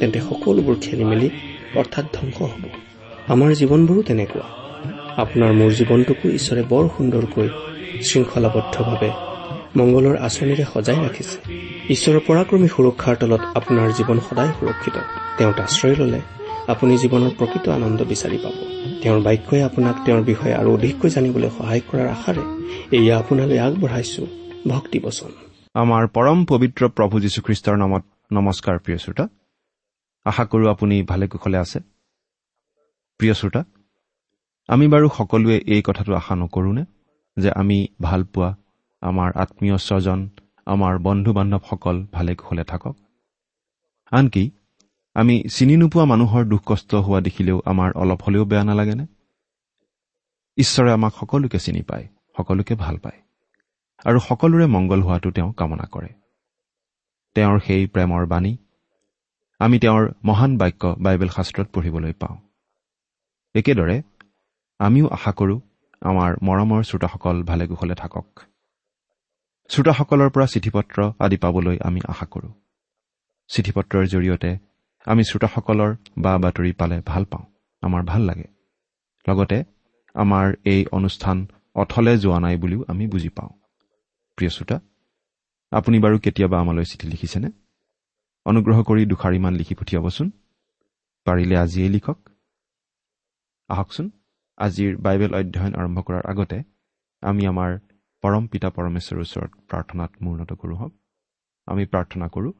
তেন্তে সকলোবোৰ খেলি মেলি অৰ্থাৎ ধ্বংস হ'ব। আমাৰ জীৱনবোৰো তেনেকুৱা। আপোনাৰ মোৰ জীৱনটোকো ঈশ্বৰে বৰ সুন্দৰকৈ শৃংখলাবদ্ধভাৱে মংগলৰ আঁচনিৰে সজাই ৰাখিছে। ঈশ্বৰৰ পৰাক্ৰমী সুৰক্ষাৰ তলত আপোনাৰ জীৱন সদায় সুৰক্ষিত। তেওঁত আশ্ৰয় ললে আপুনি জীৱনৰ প্ৰকৃত আনন্দ বিচাৰি পাব। তেওঁৰ বাক্যই আপোনাক তেওঁৰ বিষয়ে আৰু অধিককৈ জানিবলৈ সহায় কৰাৰ আশাৰে এয়া আপোনালৈ আগবঢ়াইছো। ভক্তিবচন। আমাৰ পৰম পবিত্ৰ প্ৰভু যীশুখ্ৰীষ্টৰ নামত নমস্কাৰ প্ৰিয় শ্ৰোতা। আশা কৰোঁ আপুনি ভালে কুশলে আছে। প্ৰিয় শ্ৰোতা আমি বাৰু সকলোৱে এই কথাটো আশা নকৰোঁনে যে আমি ভাল পোৱা আমাৰ আত্মীয় স্বজন আমাৰ বন্ধু বান্ধৱসকল ভালে কুশলে থাকক? আনকি আমি চিনি নোপোৱা মানুহৰ দুখ কষ্ট হোৱা দেখিলেও আমাৰ অলপ হলেও বেয়া নালাগেনে ঈশ্বৰে আমাক সকলোকে চিনি পায় সকলোকে ভাল পায় আৰু সকলোৰে মংগল হোৱাটো তেওঁ কামনা কৰে। তেওঁৰ সেই প্ৰেমৰ বাণী আমি তেওঁৰ মহান বাক্য বাইবেল শাস্ত্ৰত পঢ়িবলৈ পাওঁ। একেদৰে আমিও আশা কৰোঁ আমাৰ মৰমৰ শ্ৰোতাসকল ভালে কুশলে থাকক। শ্ৰোতাসকলৰ পৰা চিঠি পত্ৰ আদি পাবলৈ আমি আশা কৰোঁ। চিঠি পত্ৰৰ জৰিয়তে আমি শ্ৰোতাসকলৰ বা বাতৰি পালে ভাল পাওঁ আমাৰ ভাল লাগে। লগতে আমাৰ এই অনুষ্ঠান অথলে যোৱা নাই বুলিও আমি বুজি পাওঁ। প্ৰিয় শ্ৰোতা আপুনি বাৰু কেতিয়াবা আমালৈ চিঠি লিখিছেনে? অনুগ্ৰহ কৰি দুষাৰিমান লিখি পঠিয়াবচোন। পাৰিলে আজিয়েই লিখক। আহকচোন আজিৰ বাইবেল অধ্যয়ন আৰম্ভ কৰাৰ আগতে আমি আমাৰ পৰম পিতা পৰমেশ্বৰৰ ওচৰত প্ৰাৰ্থনাত মূৰ্ণত কৰোঁ হওক। আমি প্ৰাৰ্থনা কৰোঁ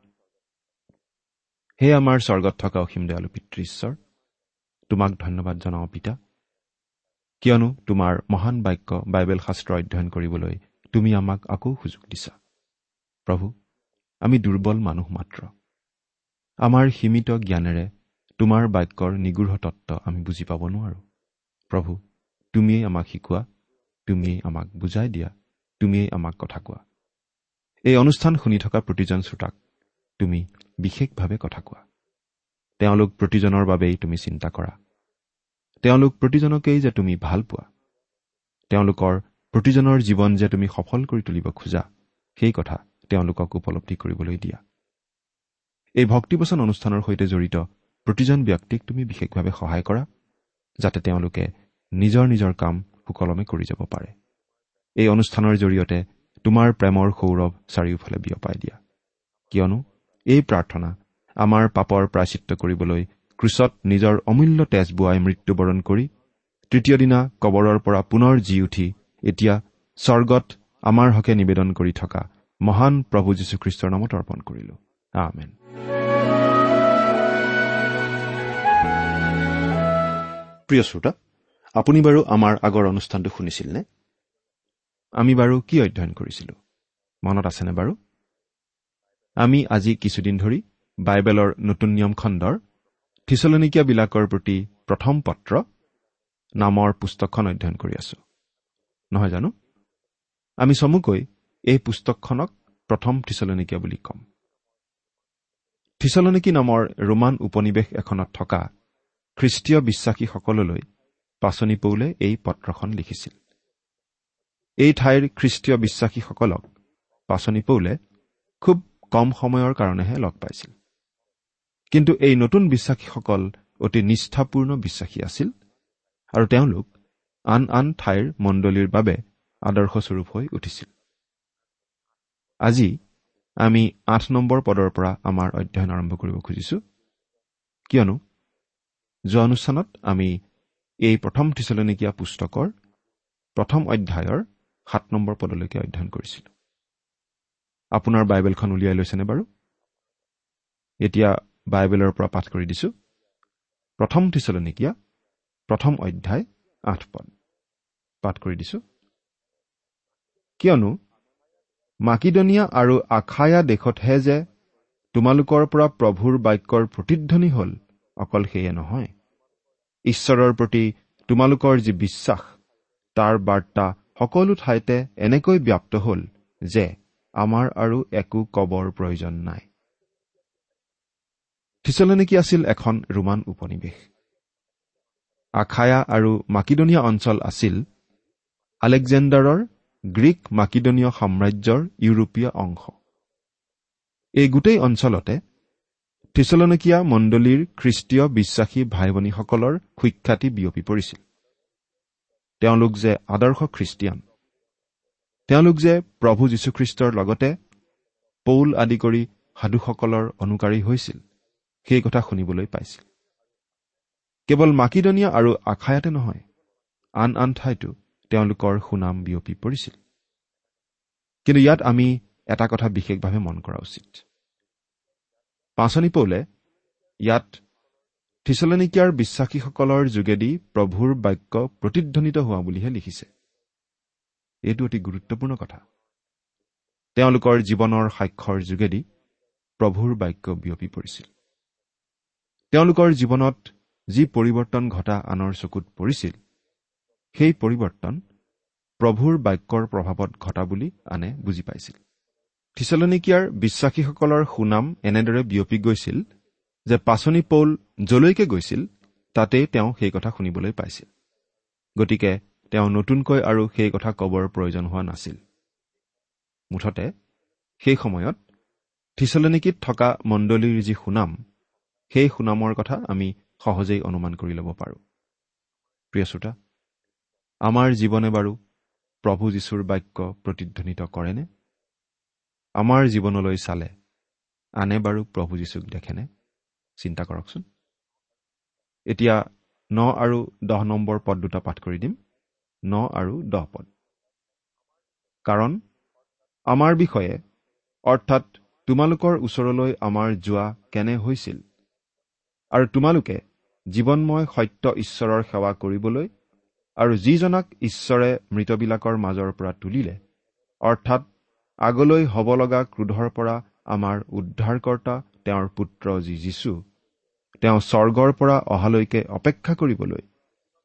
হে আমাৰ স্বৰ্গত থকা অসীম দয়ালু পিতৃ ঈশ্বৰ তোমাক ধন্যবাদ জনাওঁ পিতা। কিয়নো তোমাৰ মহান বাক্য বাইবেল শাস্ত্ৰ অধ্যয়ন কৰিবলৈ তুমি আমাক আকৌ সুযোগ দিছা। প্ৰভু আমি দুৰ্বল মানুহ মাত্ৰ। আমাৰ সীমিত জ্ঞানেৰে তোমাৰ বাক্যৰ নিগৃঢ় তত্ত্ব আমি বুজি পাব নোৱাৰোঁ। প্ৰভু তুমিয়েই আমাক শিকোৱা তুমিয়েই আমাক বুজাই দিয়া তুমিয়েই আমাক কথা কোৱা। এই অনুষ্ঠান শুনি থকা প্ৰতিজন শ্ৰোতাক তুমি বিশেষভাৱে কথা কোৱা। তেওঁলোক প্ৰতিজনৰ বাবেই তুমি চিন্তা কৰা। তেওঁলোক প্ৰতিজনকেই যে তুমি ভাল পোৱা। তেওঁলোকৰ প্ৰতিজনৰ জীৱন যে তুমি সফল কৰি তুলিব খোজা সেই কথা তেওঁলোকক উপলব্ধি কৰিবলৈ দিয়া। এই ভক্তিবচন অনুষ্ঠানৰ সৈতে জড়িত প্ৰতিজন ব্যক্তিক তুমি বিশেষভাৱে সহায় কৰা যাতে তেওঁলোকে নিজৰ নিজৰ কাম সুকলমে কৰি যাব পাৰে। এই অনুষ্ঠানৰ জৰিয়তে তোমাৰ প্ৰেমৰ সৌৰভ চাৰিওফালে বিয়পাই দিয়া। কিয়নো এই প্ৰাৰ্থনা আমাৰ পাপৰ প্ৰাচিত্য কৰিবলৈ ক্ৰুচত নিজৰ অমূল্য তেজ বোৱাই মৃত্যুবৰণ কৰি তৃতীয় দিনা কবৰৰ পৰা পুনৰ জি উঠি এতিয়া স্বৰ্গত আমাৰ হকে নিবেদন কৰি থকা মহান প্ৰভু যীশুখ্ৰীষ্টৰ নামত অৰ্পণ কৰিলো। আমেন। প্ৰিয় শ্ৰোতা আপুনি বাৰু আমাৰ আগৰ অনুষ্ঠানটো শুনিছিল নে আমি বাৰু কি অধ্যয়ন কৰিছিলো? মনত আছেনে বাৰু? আমি আজি কিছুদিন ধৰি বাইবেলৰ নতুন নিয়ম খণ্ডৰ থিচলনিকীয়াবিলাকৰ প্ৰতি প্ৰথম পত্ৰ নামৰ পুস্তকখন অধ্যয়ন কৰি আছো। নহয় জানো? আমি চমুকৈ এই পুস্তকখনক প্ৰথম থিচলনিকীয়া বুলি ক'ম। থিচলনিকী নামৰ ৰোমান উপনিৱেশ এখনত থকা খ্ৰীষ্টীয় বিশ্বাসীসকললৈ পাচনি পৌলে এই পত্ৰখন লিখিছিল। এই ঠাইৰ খ্ৰীষ্টীয় বিশ্বাসীসকলক পাচনি পৌলে খুব কম সময়ৰ কাৰণেহে লগ পাইছিল। কিন্তু এই নতুন বিশ্বাসীসকল অতি নিষ্ঠাপূৰ্ণ বিশ্বাসী আছিল আৰু তেওঁলোক আন আন ঠাইৰ মণ্ডলীৰ বাবে আদৰ্শস্বৰূপ হৈ উঠিছিল। আজি আমি আঠ নম্বৰ পদৰ পৰা আমাৰ অধ্যয়ন আৰম্ভ কৰিব খুজিছো। কিয়নো যোৱা অনুষ্ঠানত আমি এই প্ৰথম থিচলনিকীয়া পুস্তকৰ প্ৰথম অধ্যায়ৰ সাত নম্বৰ পদলৈকে অধ্যয়ন কৰিছিলোঁ। আপোনাৰ বাইবেলখন উলিয়াই লৈছেনে বাৰু? এতিয়া বাইবেলৰ পৰা পাঠ কৰি দিছো। প্ৰথম থিচলনিকীয়া প্ৰথম অধ্যায় আঠ পদ। পাঠ কৰি দিছো। কিয়নো মাকিদনীয়া আৰু আখায়া দেশতহে যে তোমালোকৰ পৰা প্ৰভুৰ বাক্যৰ প্ৰতিধ্বনি হ'ল অকল সেয়ে নহয়। ঈশ্বৰৰ প্ৰতি তোমালোকৰ যি বিশ্বাস তাৰ বাৰ্তা সকলো ঠাইতে এনেকৈ ব্যাপ্ত হ'ল যে আমাৰ আৰু একো কবৰ প্ৰয়োজন নাই। থিচলনিকি আছিল এখন ৰোমান উপনিৱেশ। আখায়া আৰু মাকিদনীয়া অঞ্চল আছিল আলেকজেণ্ডাৰৰ গ্ৰীক মাকিদনীয় সাম্ৰাজ্যৰ ইউৰোপীয় অংশ। এই গোটেই অঞ্চলতে থিচলনকীয়া মণ্ডলীৰ খ্ৰীষ্টীয় বিশ্বাসী ভাই ভনীসকলৰ সুখ্যাতি বিয়পি পৰিছিল। তেওঁলোক যে আদৰ্শ খ্ৰীষ্টিয়ান তেওঁলোক যে প্ৰভু যীশুখ্ৰীষ্টৰ লগতে পৌল আদি কৰি সাধুসকলৰ অনুকাৰী হৈছিল সেই কথা শুনিবলৈ পাইছিল। কেৱল মাকিদনীয়া আৰু আশায়াতে নহয় আন আন ঠাইতো তেওঁলোকৰ সুনাম বিয়পি পৰিছিল। কিন্তু ইয়াত আমি এটা কথা বিশেষভাৱে মন কৰা উচিত। পাচনি পৌলে ইয়াত থিচলনিকিয়াৰ বিশ্বাসীসকলৰ যোগেদি প্ৰভুৰ বাক্য প্ৰতিধ্বনিত হোৱা বুলিহে লিখিছে। এইটো অতি গুৰুত্বপূৰ্ণ কথা। তেওঁলোকৰ জীৱনৰ সাক্ষৰ যোগেদি প্ৰভুৰ বাক্য বিয়পি পৰিছিল। তেওঁলোকৰ জীৱনত যি পৰিৱৰ্তন ঘটা আনৰ চকুত পৰিছিল সেই পৰিৱৰ্তন প্ৰভুৰ বাক্যৰ প্ৰভাৱত ঘটা বুলি আনে বুজি পাইছিল। থিচলনিকিয়াৰ বিশ্বাসীসকলৰ সুনাম এনেদৰে বিয়পি গৈছিল যে পাচনি পৌল যলৈকে গৈছিল তাতেই তেওঁ সেই কথা শুনিবলৈ পাইছিল। গতিকে তেওঁ নতুনকৈ আৰু সেই কথা কবৰ প্ৰয়োজন হোৱা নাছিল। মুঠতে সেই সময়ত থিচলনিকিত থকা মণ্ডলীৰ যি সুনাম সেই সুনামৰ কথা আমি সহজেই অনুমান কৰি ল'ব পাৰোঁ। প্ৰিয় শ্ৰোতা আমাৰ জীৱনে বাৰু প্ৰভু যীশুৰ বাক্য প্ৰতিধ্বনিত কৰেনে? আমাৰ জীৱনলৈ চালে। আনে বাৰু প্ৰভু যীশুক দেখেনে? চিন্তা কৰকচোন। এতিয়া ন আৰু দহ নম্বৰ পদ দুটা পাঠ কৰি দিম। ন আৰু দহ পদ। কাৰণ আমাৰ বিষয়ে অৰ্থাৎ তোমালোকৰ ওচৰলৈ আমাৰ যোৱা কেনে হৈছিল? আৰু তোমালোকে জীৱনময় সত্য ঈশ্বৰৰ সেৱা কৰিবলৈ আৰু যিজনাক ঈশ্বৰে মৃতবিলাকৰ মাজৰ পৰা তুলিলে অৰ্থাৎ আগলৈ হ'ব লগা ক্ৰোধৰ পৰা আমাৰ উদ্ধাৰকৰ্তা তেওঁৰ পুত্ৰ যি যীশু তেওঁ স্বৰ্গৰ পৰা অহালৈকে অপেক্ষা কৰিবলৈ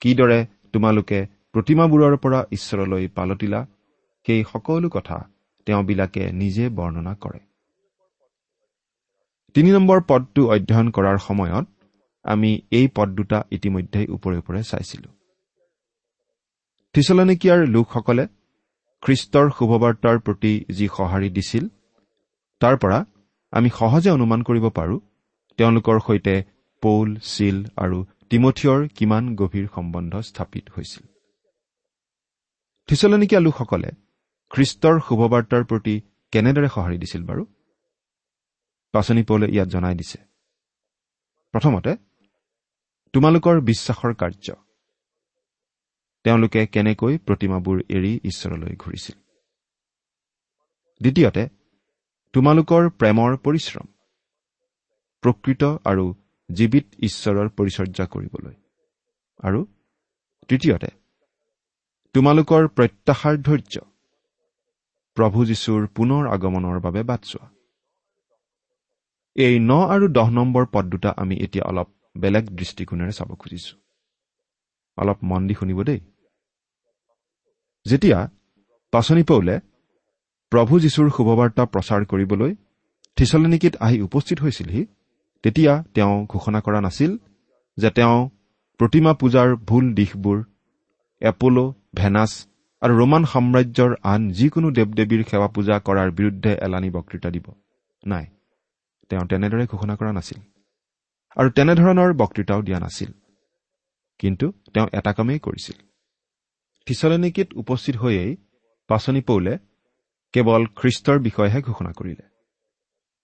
কিদৰে তোমালোকে প্ৰতিমাবোৰৰ পৰা ঈশ্বৰলৈ পালতিলা সেই সকলো কথা তেওঁবিলাকে নিজে বৰ্ণনা কৰে। তিনি নম্বৰ পদটো অধ্যয়ন কৰাৰ সময়ত আমি এই পদ দুটা ইতিমধ্যেই ওপৰে ওপৰে চাইছিলো। থিচলনিকিয়াৰ লোকসকলে খ্ৰীষ্টৰ শুভবাৰ্তাৰ প্ৰতি যি সঁহাৰি দিছিল তাৰ পৰা আমি সহজে অনুমান কৰিব পাৰোঁ তেওঁলোকৰ সৈতে পৌল চিল আৰু তিমঠিয়ৰ কিমান গভীৰ সম্বন্ধ স্থাপিত হৈছিল। থিচলনিকীয়া লোকসকলে খ্ৰীষ্টৰ শুভবাৰ্তাৰ প্ৰতি কেনেদৰে সঁহাৰি দিছিল বাৰু? পাচনি পৌলে ইয়াত জনাই দিছে। প্ৰথমতে তোমালোকৰ বিশ্বাসৰ কাৰ্য। তেওঁলোকে কেনেকৈ প্ৰতিমাবোৰ এৰি ঈশ্বৰলৈ ঘূৰিছিল? দ্বিতীয়তে তোমালোকৰ প্ৰেমৰ পৰিশ্ৰম প্ৰকৃত আৰু জীৱিত ঈশ্বৰৰ পৰিচৰ্যা কৰিবলৈ। আৰু তৃতীয়তে তোমালোকৰ প্ৰত্যাশাৰ ধৈৰ্য প্ৰভু যীশুৰ পুনৰ আগমনৰ বাবে বাট চোৱা। এই ন আৰু দহ নম্বৰ পদ দুটা আমি এতিয়া অলপ বেলেগ দৃষ্টিকোণেৰে চাব খুজিছো। অলপ মন দি শুনিব দেই। যেতিয়া পাচনি পৌলে প্ৰভু যীশুৰ শুভবাৰ্তা প্ৰচাৰ কৰিবলৈ থিচলনিকিত আহি উপস্থিত হৈছিলহি তেতিয়া তেওঁ ঘোষণা কৰা নাছিল যে তেওঁ প্ৰতিমা পূজাৰ ভুল দিশবোৰ এপলো ভেনাছ আৰু ৰোমান সাম্ৰাজ্যৰ আন যিকোনো দেৱ দেৱীৰ সেৱা পূজা কৰাৰ বিৰুদ্ধে এলানি বক্তৃতা দিব। নাই তেওঁ তেনেদৰে ঘোষণা কৰা নাছিল আৰু তেনেধৰণৰ বক্তৃতাও দিয়া নাছিল। কিন্তু তেওঁ এটা কামেই কৰিছিল। থিচলেনিকিত উপস্থিত হৈয়েই পাচনি পৌলে কেৱল খ্ৰীষ্টৰ বিষয়েহে ঘোষণা কৰিলে।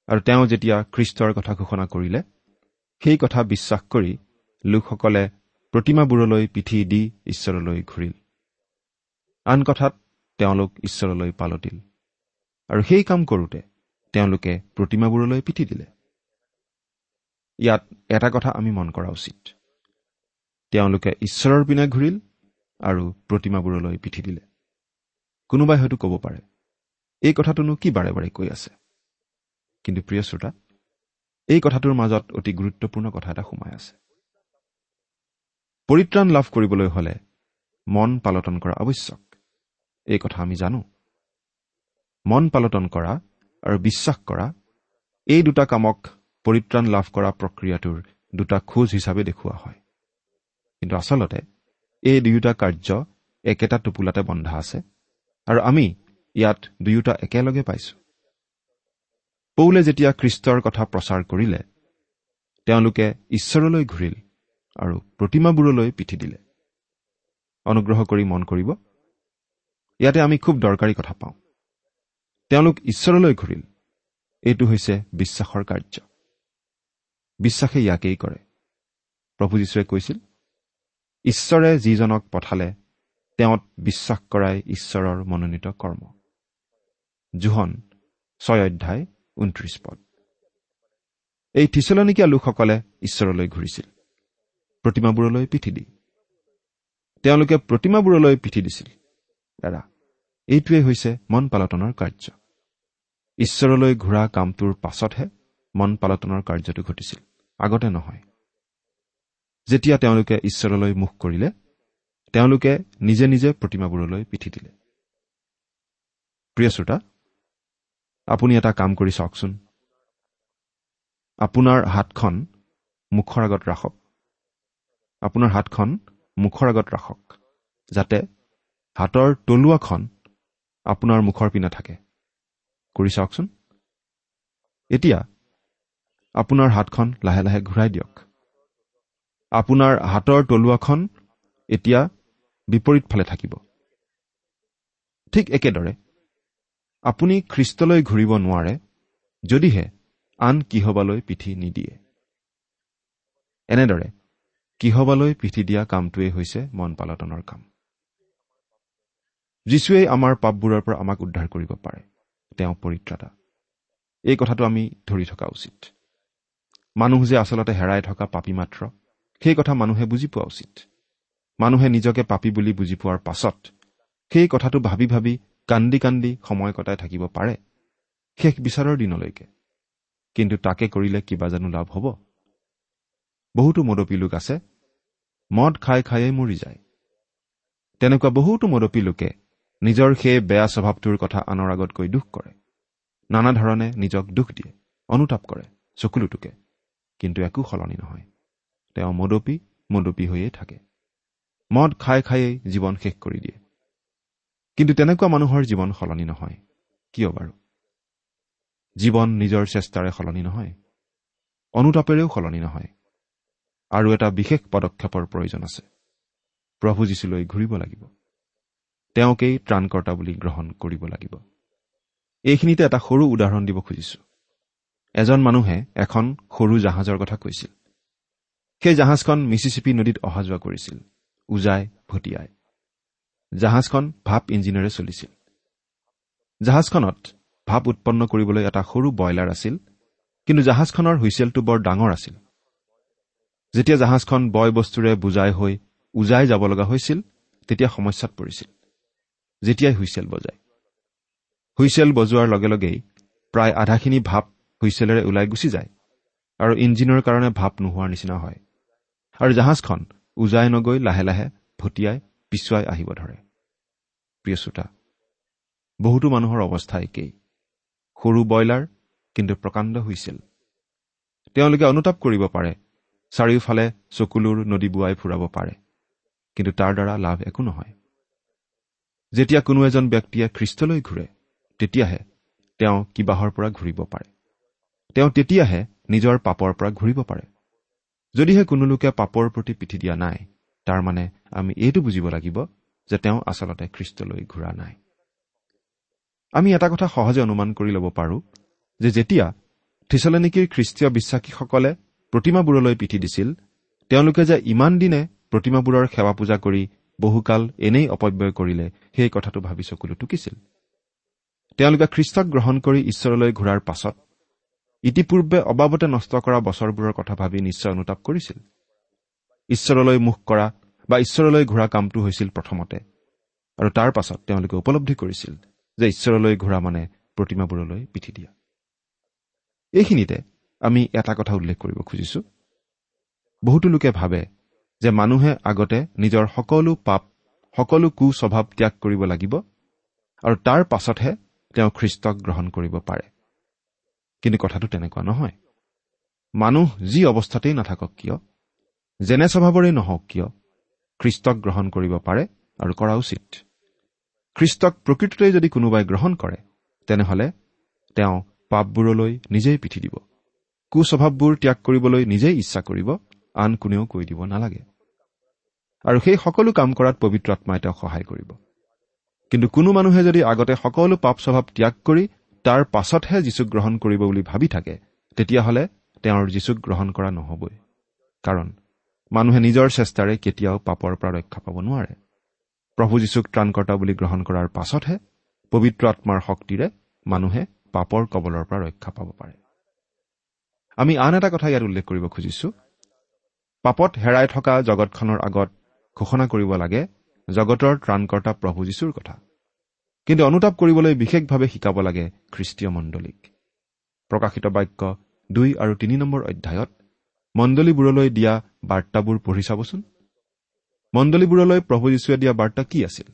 আৰু তেওঁ যেতিয়া খ্ৰীষ্টৰ কথা ঘোষণা কৰিলে সেই কথা বিশ্বাস কৰি লোকসকলে প্ৰতিমাবোৰলৈ পিঠি দি ঈশ্বৰলৈ ঘূৰিল। আন কথাত তেওঁলোক ঈশ্বৰলৈ পালতিল আৰু সেই কাম কৰোঁতে তেওঁলোকে প্ৰতিমাবোৰলৈ পিঠি দিলে। ইয়াত এটা কথা আমি মন কৰা উচিত। তেওঁলোকে ঈশ্বৰৰ পিনে ঘূৰিল আৰু প্ৰতিমাবোৰলৈ পিঠি দিলে। কোনোবাই হয়তো ক'ব পাৰে এই কথাটোনো কি বাৰে বাৰে কৈ আছে? কিন্তু প্ৰিয় শ্ৰোতা এই কথাটোৰ মাজত অতি গুৰুত্বপূৰ্ণ কথা এটা সোমাই আছে। পৰিত্ৰাণ লাভ কৰিবলৈ হলে মন পালটন কৰা আৱশ্যক। এই কথা আমি জানো। মন পালটন কৰা আৰু বিশ্বাস কৰা এই দুটা কামক পৰিত্ৰাণ লাভ কৰা প্ৰক্ৰিয়াটোৰ দুটা খোজ হিচাপে দেখুওৱা হয়। কিন্তু আচলতে এই দুয়োটা কাৰ্য একেটা টোপোলাতে বন্ধা আছে আৰু আমি ইয়াত দুয়োটা একেলগে পাইছো। পৌলে যেতিয়া খ্ৰীষ্টৰ কথা প্ৰচাৰ কৰিলে তেওঁলোকে ঈশ্বৰলৈ ঘূৰিল আৰু প্ৰতিমাবোৰলৈ পিঠি দিলে। অনুগ্ৰহ কৰি মন কৰিব। ইয়াতে আমি খুব দৰকাৰী কথা পাওঁ। তেওঁলোক ঈশ্বৰলৈ ঘূৰিল। এইটো হৈছে বিশ্বাসৰ কাৰ্য। বিশ্বাসে ইয়াকেই কৰে। প্ৰভু যীশুৱে কৈছিল ঈশ্বৰে যিজনক পঠালে তেওঁত বিশ্বাস কৰাই ঈশ্বৰৰ মনোনীত কৰ্ম। জোহন ছয় অধ্যায় ঊনত্ৰিশ পদ। এই থিচলনিকীয়া লোকসকলে ঈশ্বৰলৈ ঘূৰিছিল প্ৰতিমাবোৰলৈ পিঠি দি। তেওঁলোকে প্ৰতিমাবোৰলৈ পিঠি দিছিল। দাদা এইটোৱেই হৈছে মন পালটনৰ কাৰ্য। ঈশ্বৰলৈ ঘূৰা কামটোৰ পাছতহে মন পালটনৰ কাৰ্যটো ঘটিছিল আগতে নহয়। যেতিয়া তেওঁলোকে ঈশ্বৰলৈ মুখ কৰিলে তেওঁলোকে নিজে নিজে প্ৰতিমাবোৰলৈ পিঠি দিলে। প্ৰিয় শ্ৰোতা আপুনি এটা কাম কৰি চাওকচোন। আপোনাৰ হাতখন মুখৰ আগত ৰাখক। আপোনাৰ হাতখন মুখৰ আগত ৰাখক যাতে হাতৰ তলুৱাখন আপোনাৰ মুখৰ পিনে থাকে। কৰি চাওকচোন। এতিয়া আপোনাৰ হাতখন লাহে লাহে ঘূৰাই দিয়ক। আপোনাৰ হাতৰ তলুৱাখন এতিয়া বিপৰীত ফালে থাকিব। ঠিক একেদৰে আপুনি খ্ৰীষ্টলৈ ঘূৰিব নোৱাৰে যদিহে আন কিহবালৈ পিঠি নিদিয়ে। এনেদৰে কিহবালৈ পিঠি দিয়া কামটোৱেই হৈছে মন পালটনৰ কাম। যীশুৱেই আমাৰ পাপবোৰৰ পৰা আমাক উদ্ধাৰ কৰিব পাৰে তেওঁ পৰিত্ৰাতা। এই কথাটো আমি ধৰি থকা উচিত। মানুহ যে আচলতে হেৰাই থকা পাপী মাত্ৰ সেই কথা মানুহে বুজি পোৱা উচিত। মানুহে নিজকে পাপী বুলি বুজি পোৱাৰ পাছত সেই কথাটো ভাবি ভাবি কান্দি কান্দি সময় কটাই থাকিব পাৰে। শেষ বিচাৰৰ দিনলৈকে। কিন্তু তাকে কৰিলে কিবা জানো লাভ হ'ব। বহুতো মদপী লোক আছে। মদ খাই খায়েই মৰি যায়। তেনেকুৱা বহুতো মদপী লোকে নিজৰ সেই বেয়া স্বভাৱটোৰ কথা আনৰ আগত কৈ দুখ কৰে। নানা ধৰণে নিজক দুখ দিয়ে অনুতাপ কৰে চকুলোটোকে। কিন্তু একো সলনি নহয়। তেওঁ মদপী মদপী হৈয়ে থাকে। মদ খাই খায়েই জীৱন শেষ কৰি দিয়ে। কিন্তু তেনেকুৱা মানুহৰ জীৱন সলনি নহয়। কিয় বাৰু? জীৱন নিজৰ চেষ্টাৰে সলনি নহয়। অনুতাপেৰেও সলনি নহয়। আৰু এটা বিশেষ পদক্ষেপৰ প্ৰয়োজন আছে। প্ৰভু যীশুলৈ ঘূৰিব লাগিব। তেওঁকেই ত্ৰাণকৰ্তা বুলি গ্ৰহণ কৰিব লাগিব। এইখিনিতে এটা সৰু উদাহৰণ দিব খুজিছো। এজন মানুহে এখন সৰু জাহাজৰ কথা কৈছিল। সেই জাহাজখন মিচিচিপি নদীত অহা যোৱা কৰিছিল। উজাই ভটিয়াই। জাহাজখন ভাপ ইঞ্জিনেৰে চলিছিল। জাহাজখনত ভাপ উৎপন্ন কৰিবলৈ এটা সৰু বইলাৰ আছিল কিন্তু জাহাজখনৰ হুইচেলটো বৰ ডাঙৰ আছিল। যেতিয়া জাহাজখন বয় বস্তুৰে বুজাই হৈ উজাই যাব লগা হৈছিল তেতিয়া সমস্যাত পৰিছিল। যেতিয়াই হুইচেল বজায়। হুইচেল বজোৱাৰ লগে লগেই প্ৰায় আধাখিনি ভাপ হুইচেলেৰে ওলাই গুচি যায় আৰু ইঞ্জিনৰ কাৰণে ভাপ নোহোৱাৰ নিচিনা হয়। আৰু জাহাজখন উজাই নগৈ লাহে লাহে ভটিয়াই পিছুৱাই আহিব ধৰে। প্ৰিয় শ্ৰোতা বহুতো মানুহৰ অৱস্থা একেই। সৰু ব্ৰইলাৰ কিন্তু প্ৰকাণ্ড হুইচেল তেওঁলোকে অনুতাপ কৰিব পাৰে চাৰিওফালে চকুলোৰ নদী বোৱাই ফুৰাব পাৰে কিন্তু তাৰ দ্বাৰা লাভ একো নহয়। যেতিয়া কোনো এজন ব্যক্তিয়ে খ্ৰীষ্টলৈ ঘূৰে তেতিয়াহে তেওঁ কিবাহৰ পৰা ঘূৰিব পাৰে। তেওঁ তেতিয়াহে নিজৰ পাপৰ পৰা ঘূৰিব পাৰে। যদিহে কোনো লোকে পাপৰ প্ৰতি পিঠি দিয়া নাই তাৰমানে আমি এইটো বুজিব লাগিব যে তেওঁ আচলতে খ্ৰীষ্টলৈ ঘূৰা নাই। আমি এটা কথা সহজে অনুমান কৰি ল'ব পাৰোঁ যে যেতিয়া থিচলেনিকিৰ খ্ৰীষ্টীয় বিশ্বাসীসকলে প্ৰতিমাবোৰলৈ পিঠি দিছিল তেওঁলোকে যে ইমান দিনে প্ৰতিমাবোৰৰ সেৱা পূজা কৰি বহুকাল এনেই অপব্যয় কৰিলে সেই কথাটো ভাবি চকুলো টুকিছিল। তেওঁলোকে খ্ৰীষ্টক গ্ৰহণ কৰি ঈশ্বৰলৈ ঘূৰাৰ পাছত ইতিপূৰ্বে অবাবতে নষ্ট কৰা বছৰবোৰৰ কথা ভাবি নিশ্চয় অনুতাপ কৰিছিল। ঈশ্বৰলৈ মুখ কৰা বা ঈশ্বৰলৈ ঘূৰা কামটো হৈছিল প্ৰথমতে আৰু তাৰ পাছত তেওঁলোকে উপলব্ধি কৰিছিল যে ঈশ্বৰলৈ ঘূৰা মানে প্ৰতিমাবোৰলৈ পিঠি দিয়া। এইখিনিতে আমি এটা কথা উল্লেখ কৰিব খুজিছো। বহুতো লোকে ভাবে যে মানুহে আগতে নিজৰ সকলো পাপ সকলো কুস্বভাৱ ত্যাগ কৰিব লাগিব আৰু তাৰ পাছতহে তেওঁ খ্ৰীষ্টক গ্ৰহণ কৰিব পাৰে। কিন্তু কথাটো তেনেকুৱা নহয়। মানুহ যি অৱস্থাতেই নাথাকক কিয়? যেনে স্বভাৱৰেই নহওক কিয়? খ্ৰীষ্টক গ্ৰহণ কৰিব পাৰে আৰু কৰা উচিত। খ্ৰীষ্টক প্ৰকৃততে যদি কোনোবাই গ্ৰহণ কৰে তেনেহলে তেওঁ পাপবোৰলৈ নিজেই পিঠি দিব। কুস্বভাৱবোৰ ত্যাগ কৰিবলৈ নিজেই ইচ্ছা কৰিব আন কোনেও কৈ দিব নালাগে। আৰু সেই সকলো কাম কৰাত পবিত্ৰ আত্মাই তেওঁক সহায় কৰিব। কিন্তু কোনো মানুহে যদি আগতে সকলো পাপ স্বভাৱ ত্যাগ কৰি তাৰ পাছতহে যীচুক গ্ৰহণ কৰিব বুলি ভাবি থাকে তেতিয়াহ'লে তেওঁৰ যীচুক গ্ৰহণ কৰা নহবই। কাৰণ মানুহে নিজৰ চেষ্টাৰে কেতিয়াও পাপৰ পৰা ৰক্ষা পাব নোৱাৰে। প্ৰভু যীশুক ত্ৰাণকৰ্তা বুলি গ্ৰহণ কৰাৰ পাছতহে পবিত্ৰ আত্মাৰ শক্তিৰে মানুহে পাপৰ কবলৰ পৰা ৰক্ষা পাব পাৰে। আমি আন এটা কথা ইয়াত উল্লেখ কৰিব খুজিছো। পাপত হেৰাই থকা জগতখনৰ আগত ঘোষণা কৰিব লাগে জগতৰ ত্ৰাণকৰ্তা প্ৰভু যীশুৰ কথা। কিন্তু অনুতাপ কৰিবলৈ বিশেষভাৱে শিকাব লাগে খ্ৰীষ্টীয় মণ্ডলীক। প্ৰকাশিত বাক্য দুই আৰু তিনি নম্বৰ অধ্যায়ত মণ্ডলীবোৰলৈ দিয়া বাৰ্তাবোৰ পঢ়ি চাবচোন। মণ্ডলীবোৰলৈ প্ৰভু যীশুৱে দিয়া বাৰ্তা কি আছিল?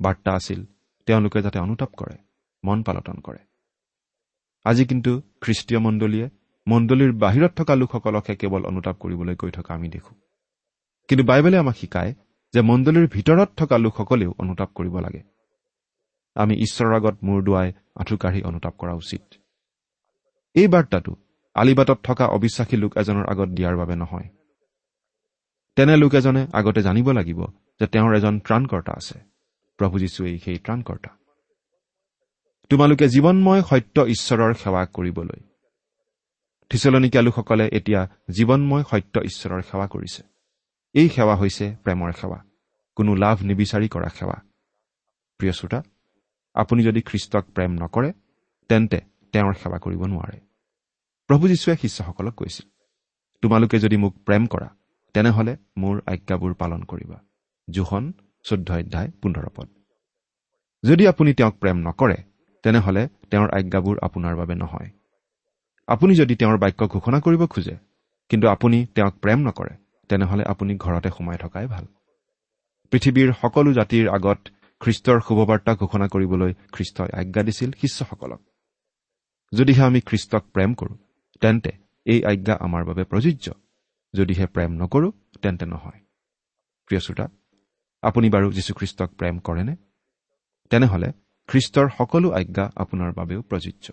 বাৰ্তা আছিল তেওঁলোকে যাতে অনুতাপ কৰে মন পালটন কৰে। আজি কিন্তু খ্ৰীষ্টীয় মণ্ডলীয়ে মণ্ডলীৰ বাহিৰত থকা লোকসকলকহে কেৱল অনুতাপ কৰিবলৈ কৈ থকা আমি দেখো। কিন্তু বাইবেলে আমাক শিকায় যে মণ্ডলীৰ ভিতৰত থকা লোকসকলেও অনুতাপ কৰিব লাগে। আমি ঈশ্বৰৰ আগত মূৰ দুৱাই আঁঠু কাঢ়ি অনুতাপ কৰা উচিত। এই বাৰ্তাটো আলিবাটত থকা অবিশ্বাসী লোক এজনৰ আগত দিয়াৰ বাবে নহয়। তেনে লোক এজনে আগতে জানিব লাগিব যে তেওঁৰ এজন ত্ৰাণকৰ্তা আছে। প্ৰভু যীশুৱেই সেই ত্ৰাণকৰ্তা। তোমালোকে জীৱনময় সত্য ঈশ্বৰৰ সেৱা কৰিবলৈ। থিচলনিকীয়া লোকসকলে এতিয়া জীৱনময় সত্য ঈশ্বৰৰ সেৱা কৰিছে। এই সেৱা হৈছে প্ৰেমৰ সেৱা। কোনো লাভ নিবিচাৰি কৰা সেৱা। প্ৰিয় শ্ৰোতা আপুনি যদি খ্ৰীষ্টক প্ৰেম নকৰে তেন্তে তেওঁৰ সেৱা কৰিব নোৱাৰে। প্ৰভু যীশুৱে শিষ্যসকলক কৈছিল তোমালোকে যদি মোক প্ৰেম কৰা তেনেহলে মোৰ আজ্ঞাবোৰ পালন কৰিবা। জোখন চৈধ্য অধ্যায় পোন্ধৰ পদ। যদি আপুনি তেওঁক প্ৰেম নকৰে তেনেহলে তেওঁৰ আজ্ঞাবোৰ আপোনাৰ বাবে নহয়। আপুনি যদি তেওঁৰ বাক্য ঘোষণা কৰিব খোজে কিন্তু আপুনি তেওঁক প্ৰেম নকৰে তেনেহলে আপুনি ঘৰতে সোমাই থকাই ভাল। পৃথিৱীৰ সকলো জাতিৰ আগত খ্ৰীষ্টৰ শুভবাৰ্তা ঘোষণা কৰিবলৈ খ্ৰীষ্টই আজ্ঞা দিছিল শিষ্যসকলক। যদিহে আমি খ্ৰীষ্টক প্ৰেম কৰোঁ তেন্তে এই আজ্ঞা আমাৰ বাবে প্ৰযোজ্য। যদিহে প্ৰেম নকৰোঁ তেন্তে নহয়। প্ৰিয় শ্ৰোতা আপুনি বাৰু যীশুখ্ৰীষ্টক প্ৰেম কৰেনে? তেনেহলে খ্ৰীষ্টৰ সকলো আজ্ঞা আপোনাৰ বাবেও প্ৰযোজ্য।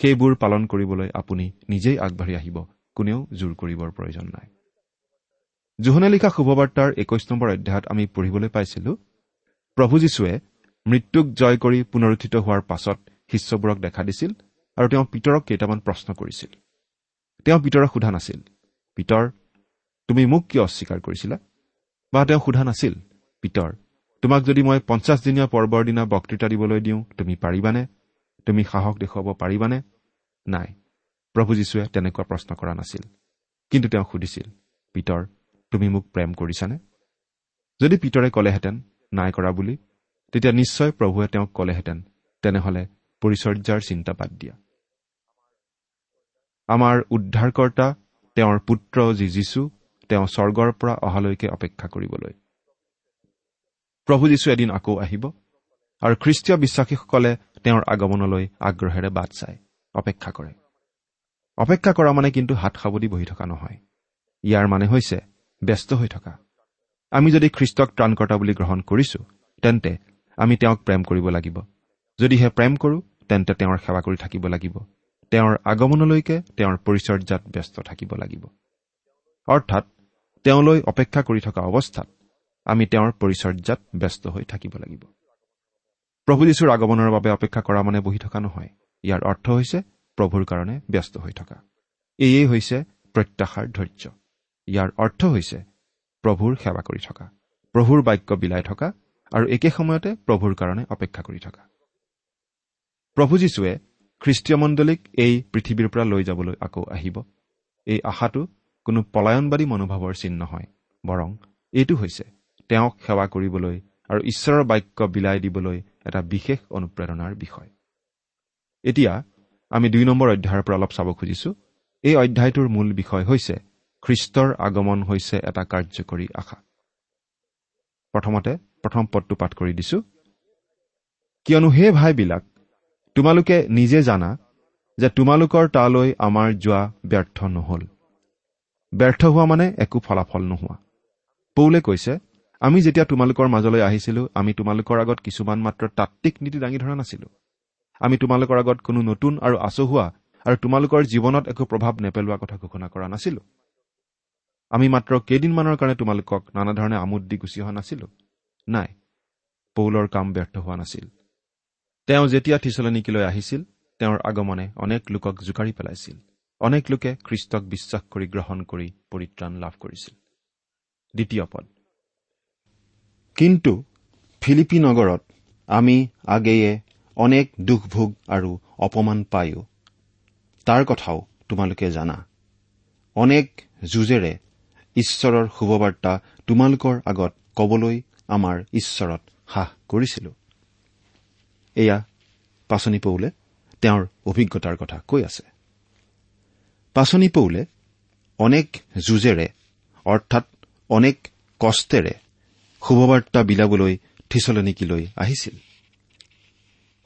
সেইবোৰ পালন কৰিবলৈ আপুনি নিজেই আগবাঢ়ি আহিব কোনেও জোৰ কৰিবৰ প্ৰয়োজন নাই। জোহনে লিখা শুভবাৰ্তাৰ একৈশ নম্বৰ অধ্যায়ত আমি পঢ়িবলৈ পাইছিলো প্ৰভু যীশুৱে মৃত্যুক জয় কৰি পুনৰুত্থিত হোৱাৰ পাছত শিষ্যবোৰক দেখা দিছিল আৰু তেওঁ পিতৰক কেইটামান প্ৰশ্ন কৰিছিল। তেওঁ পিতৰক সোধা নাছিল পিতৰ তুমি মোক কিয় অস্বীকাৰ কৰিছিলা? বা তেওঁ সোধা নাছিল পিতৰ তোমাক যদি মই পঞ্চাছদিনীয়া পৰ্বৰ দিনা বক্তৃতা দিবলৈ দিওঁ তুমি পাৰিবানে? তুমি সাহস দেখুৱাব পাৰিবানে? নাই প্ৰভু যীশুৱে তেনেকুৱা প্ৰশ্ন কৰা নাছিল। কিন্তু তেওঁ সুধিছিল পিতৰ তুমি মোক প্ৰেম কৰিছানে? যদি পিতৰে ক'লেহেঁতেন নাই কৰা বুলি তেতিয়া নিশ্চয় প্ৰভুৱে তেওঁক ক'লেহেঁতেন তেনেহলে পৰিচৰ্যাৰ চিন্তা বাদ দিয়া। আমাৰ উদ্ধাৰকৰ্তা তেওঁৰ পুত্ৰ যি যীশু তেওঁ স্বৰ্গৰ পৰা অহালৈকে অপেক্ষা কৰিবলৈ। প্ৰভু যীশু এদিন আকৌ আহিব আৰু খ্ৰীষ্টীয় বিশ্বাসীসকলে তেওঁৰ আগমনলৈ আগ্ৰহেৰে বাট চায় অপেক্ষা কৰে। অপেক্ষা কৰা মানে কিন্তু হাত সাৱটি বহি থকা নহয়। ইয়াৰ মানে হৈছে ব্যস্ত হৈ থকা। আমি যদি খ্ৰীষ্টক ত্ৰাণকৰ্তা বুলি গ্ৰহণ কৰিছো তেন্তে আমি তেওঁক প্ৰেম কৰিব লাগিব। যদিহে প্ৰেম কৰোঁ তেন্তে তেওঁৰ সেৱা কৰি থাকিব লাগিব। তেওঁৰ আগমনলৈকে তেওঁৰ পৰিচৰ্যাত ব্যস্ত থাকিব লাগিব। অৰ্থাৎ তেওঁলৈ অপেক্ষা কৰি থকা অৱস্থাত আমি তেওঁৰ পৰিচৰ্যাত ব্যস্ত হৈ থাকিব লাগিব। প্ৰভু যীশুৰ আগমনৰ বাবে অপেক্ষা কৰা মানে বহি থকা নহয়। ইয়াৰ অৰ্থ হৈছে প্ৰভুৰ কাৰণে ব্যস্ত হৈ থকা। এয়েই হৈছে প্ৰত্যাশাৰ ধৈৰ্য। ইয়াৰ অৰ্থ হৈছে প্ৰভুৰ সেৱা কৰি থকা প্ৰভুৰ বাক্য বিলাই থকা আৰু একে সময়তে প্ৰভুৰ কাৰণে অপেক্ষা কৰি থকা। প্ৰভু যীশুৱে খ্ৰীষ্টীয় মণ্ডলীক এই পৃথিৱীৰ পৰা লৈ যাবলৈ আকৌ আহিব। এই আশাটো কোনো পলায়নবাদী মনোভাৱৰ চিন নহয় বৰং এইটো হৈছে তেওঁক সেৱা কৰিবলৈ আৰু ঈশ্বৰৰ বাক্য বিলাই দিবলৈ এটা বিশেষ অনুপ্ৰেৰণাৰ বিষয়। এতিয়া আমি দুই নম্বৰ অধ্যায়ৰ পৰা অলপ চাব খুজিছো। এই অধ্যায়টোৰ মূল বিষয় হৈছে খ্ৰীষ্টৰ আগমন হৈছে এটা কাৰ্যকৰী আশা। প্ৰথমতে প্ৰথম পদটো পাঠ কৰি দিছো। কিয়নো সেই ভাইবিলাক তোমালোকে নিজে জানা যে তোমালোকৰ তালৈ আমাৰ যোৱা ব্যৰ্থ নহল। ব্যৰ্থ হোৱা মানে একো ফলাফল নোহোৱা। পৌলে কৈছে আমি যেতিয়া তোমালোকৰ মাজলৈ আহিছিলো আমি তোমালোকৰ আগত কিছুমান মাত্ৰ তাত্বিক নীতি দাঙি ধৰা নাছিলো। আমি তোমালোকৰ আগত কোনো নতুন আৰু আচহুৱা আৰু তোমালোকৰ জীৱনত একো প্ৰভাৱ নেপেলোৱা কথা ঘোষণা কৰা নাছিলো। আমি মাত্ৰ কেইদিনমানৰ কাৰণে তোমালোকক নানা ধৰণে আমোদ দি গুচি অহা নাছিলো। নাই পৌলৰ কাম ব্যৰ্থ হোৱা নাছিল। তেওঁ যেতিয়া থিচলনিকিলৈ আহিছিল তেওঁৰ আগমনে অনেক লোকক জোকাৰি পেলাইছিল। অনেক লোকে খ্ৰীষ্টক বিশ্বাস কৰি গ্ৰহণ কৰি পৰিত্ৰাণ লাভ কৰিছিল। দ্বিতীয় পদ। কিন্তু ফিলিপি নগৰত আমি আগেয়ে অনেক দুখ ভোগ আৰু অপমান পায়ো তাৰ কথাও তোমালোকে জানা। অনেক যুঁজেৰে ঈশ্বৰৰ শুভবাৰ্তা তোমালোকৰ আগত কবলৈ আমাৰ ঈশ্বৰত হ্ৰাস কৰিছিলো। এয়া পাচনি পৌলে তেওঁৰ অভিজ্ঞতাৰ কথা কৈ আছে। পাচনি পৌলে অনেক যুঁজেৰে অৰ্থাৎ অনেক কষ্টেৰে শুভবাৰ্তা বিলাবলৈ থিচলনিকিলৈ আহিছিল।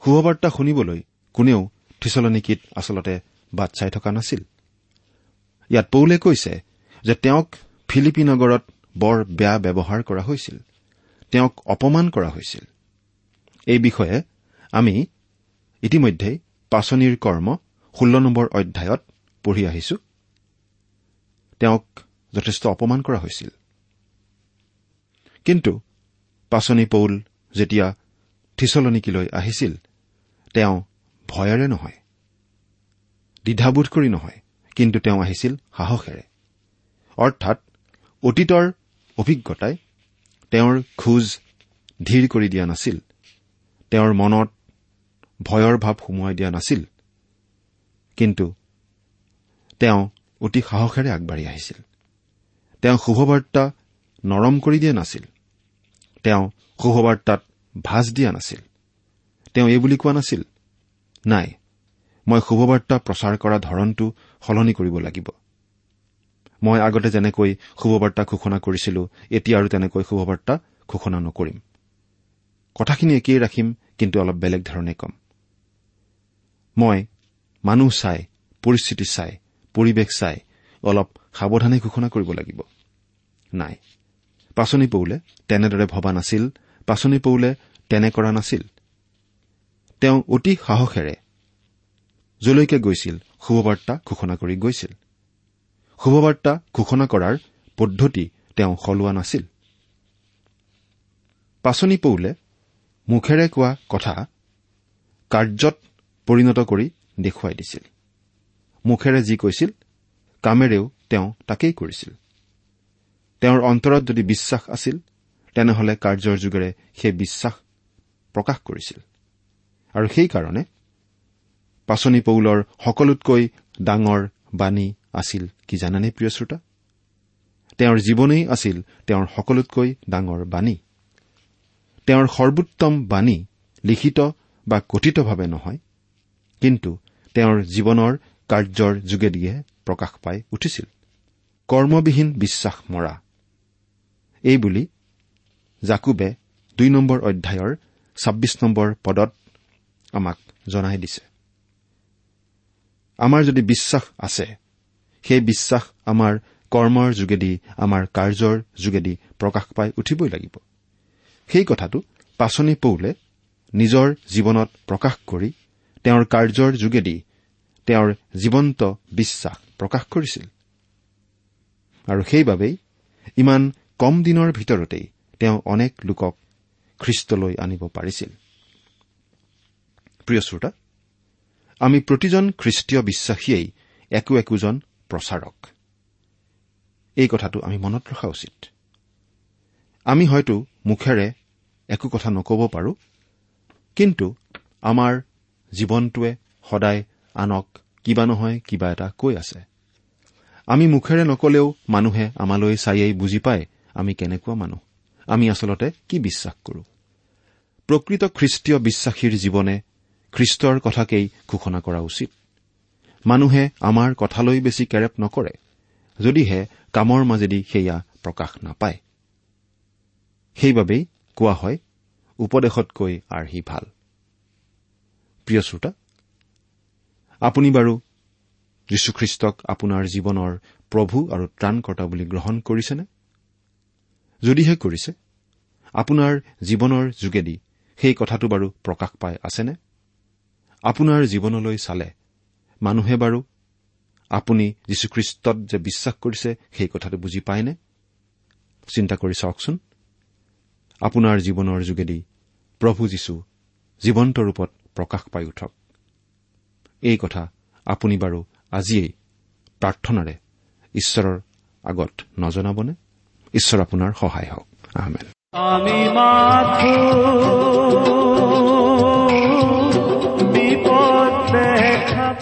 শুভবাৰ্তা শুনিবলৈ কোনেও থিচলনিকিত আচলতে বাট চাই থকা নাছিল। ইয়াত পৌলে কৈছে যে তেওঁক ফিলিপি নগৰত বৰ বেয়া ব্যৱহাৰ কৰা হৈছিল। তেওঁক অপমান কৰা হৈছিল। এই বিষয়ে আমি ইতিমধ্যেই পাচনিৰ কৰ্ম ষোল্ল নম্বৰ অধ্যায়ত পঢ়ি আহিছো। তেওঁক যথেষ্ট অপমান কৰা হৈছিল। কিন্তু পাচনি পৌল যেতিয়া থিচলনিকিলৈ আহিছিল তেওঁ ভয়েৰে নহয় দ্বিধাবোধ কৰি নহয় কিন্তু তেওঁ আহিছিল সাহসেৰে। অৰ্থাৎ অতীতৰ অভিজ্ঞতাই তেওঁৰ খোজ ধীৰ কৰি দিয়া নাছিল। তেওঁৰ মনত ভয়ৰ ভাৱ সুমুৱাই দিয়া নাছিল। কিন্তু তেওঁ অতি সাহসেৰে আগবাঢ়ি আহিছিল। তেওঁ শুভবাৰ্তা নৰম কৰি দিয়া নাছিল। তেওঁ শুভবাৰ্তাত ভাজ দিয়া নাছিল। তেওঁ এই বুলি কোৱা নাছিল নাই মই শুভবাৰ্তা প্ৰচাৰ কৰা ধৰণটো সলনি কৰিব লাগিব। মই আগতে যেনেকৈ শুভবাৰ্তা ঘোষণা কৰিছিলো এতিয়া আৰু তেনেকৈ শুভবাৰ্তা ঘোষণা নকৰিম। কথাখিনি একেই ৰাখিম কিন্তু অলপ বেলেগ ধৰণে কম। মই মানুহ চাই পৰিস্থিতি চাই পৰিৱেশ চাই অলপ সাৱধানে ঘোষণা কৰিব লাগিব। নাই পাচনি পৌলে তেনেদৰে ভবা নাছিল পাচনি পৌলে তেনে কৰা নাছিল। তেওঁ অতি সাহসেৰে যলৈকে গৈছিল শুভবাৰ্তা ঘোষণা কৰি গৈছিল। শুভবাৰ্তা ঘোষণা কৰাৰ পদ্ধতি তেওঁ সলোৱা নাছিল। পাচনি পৌলে মুখেৰে কোৱা কথা কাৰ্যত পৰিণত কৰি দেখুৱাই দিছিল। মুখেৰে যি কৈছিল কামেৰেও তেওঁ তাকেই কৰিছিল। তেওঁৰ অন্তৰত যদি বিশ্বাস আছিল তেনেহলে কাৰ্যৰ যোগেৰে সেই বিশ্বাস প্ৰকাশ কৰিছিল। আৰু সেইকাৰণে পাচনি পৌলৰ সকলোতকৈ ডাঙৰ বাণী আছিল কি জানেনে প্ৰিয় শ্ৰোতা? তেওঁৰ জীৱনেই আছিল তেওঁৰ সকলোতকৈ ডাঙৰ বাণী। তেওঁৰ সৰ্বোত্তম বাণী লিখিত বা কথিতভাৱে নহয় কিন্তু তেওঁৰ জীৱনৰ কাৰ্যৰ যোগেদিহে প্ৰকাশ পাই উঠিছিল। কৰ্মবিহীন বিশ্বাস মৰা। এইবুলি জাকুবে দুই নম্বৰ অধ্যায়ৰ ছাব্বিছ নম্বৰ পদত আমাক জনাই দিছে। আমাৰ যদি বিশ্বাস আছে সেই বিশ্বাস আমাৰ কৰ্মৰ যোগেদি আমাৰ কাৰ্যৰ যোগেদি প্ৰকাশ পাই উঠিবই লাগিব। সেই কথাটো পাচনি পৌলে নিজৰ জীৱনত প্ৰকাশ কৰি তেওঁৰ কাৰ্যৰ যোগেদি তেওঁৰ জীৱন্ত বিশ্বাস প্ৰকাশ কৰিছিল। আৰু সেইবাবেই ইমান কম দিনৰ ভিতৰতেই তেওঁ অনেক লোকক খ্ৰীষ্টলৈ আনিব পাৰিছিল। আমি প্ৰতিজন খ্ৰীষ্টীয় বিশ্বাসীয়েই একো একোজন প্ৰচাৰক। এই কথাটো আমি মনত ৰখা উচিত। আমি হয়তো মুখেৰে একো কথা নক'ব পাৰোঁ কিন্তু আমাৰ জীৱনটোৱে সদায় আনক কিবা নহয় কিবা এটা কৈ আছে। আমি মুখেৰে নকলেও মানুহে আমালৈ চায়েই বুজি পায় আমি কেনেকুৱা মানুহ। আমি আচলতে কি বিশ্বাস কৰো? প্ৰকৃত খ্ৰীষ্টীয় বিশ্বাসীৰ জীৱনে খ্ৰীষ্টৰ কথাকেই ঘোষণা কৰা উচিত। মানুহে আমাৰ কথালৈ বেছি কেৰেপ নকৰে যদিহে কামৰ মাজেদি সেয়া প্ৰকাশ নাপায়। সেইবাবেই কোৱা হয় উপদেশতকৈ আৰ্হি ভাল। প্ৰিয় শ্ৰোতা আপুনি বাৰু যীশুখ্ৰীষ্টক আপোনাৰ জীৱনৰ প্ৰভু আৰু ত্ৰাণকৰ্তা বুলি গ্ৰহণ কৰিছেনে? যদিহে কৰিছে আপোনাৰ জীৱনৰ যোগেদি সেই কথাটো বাৰু প্ৰকাশ পাই আছেনে? আপোনাৰ জীৱনলৈ চালে মানুহে বাৰু আপুনি যীশুখ্ৰীষ্টত যে বিশ্বাস কৰিছে সেই কথাটো বুজি পায়নে? চিন্তা কৰি চাওকচোন। আপোনাৰ জীৱনৰ যোগেদি প্ৰভু যীশু জীৱন্ত ৰূপত প্ৰকাশ পাই উঠক। এই কথা আপুনি বাৰু আজিয়েই প্ৰাৰ্থনাৰে ঈশ্বৰৰ আগত নজনাবনে? ঈশ্বৰ আপোনাৰ সহায় হওক। আহমেদ আমি মাথো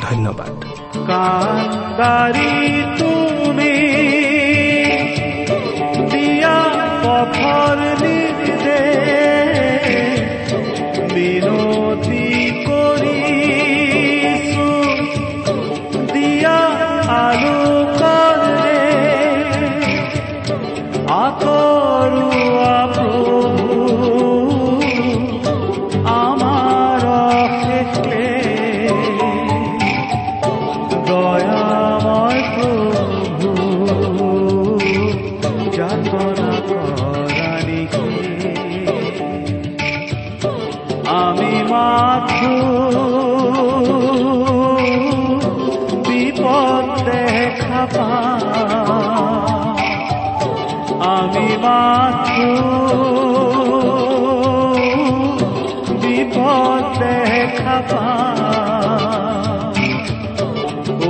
ধন্যবাদ। কান্দারি তুমি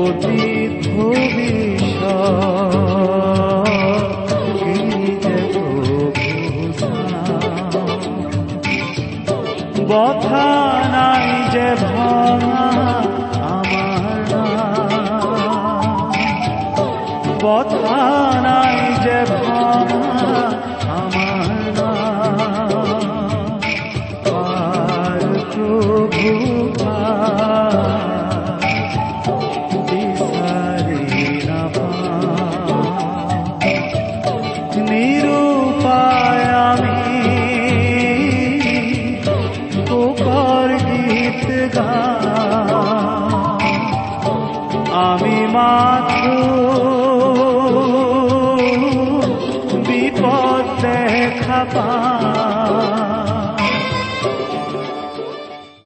অতীত ভবিষ্যৎ বথা নাই যে ভঙা আমার বথা নাই যে ভঙা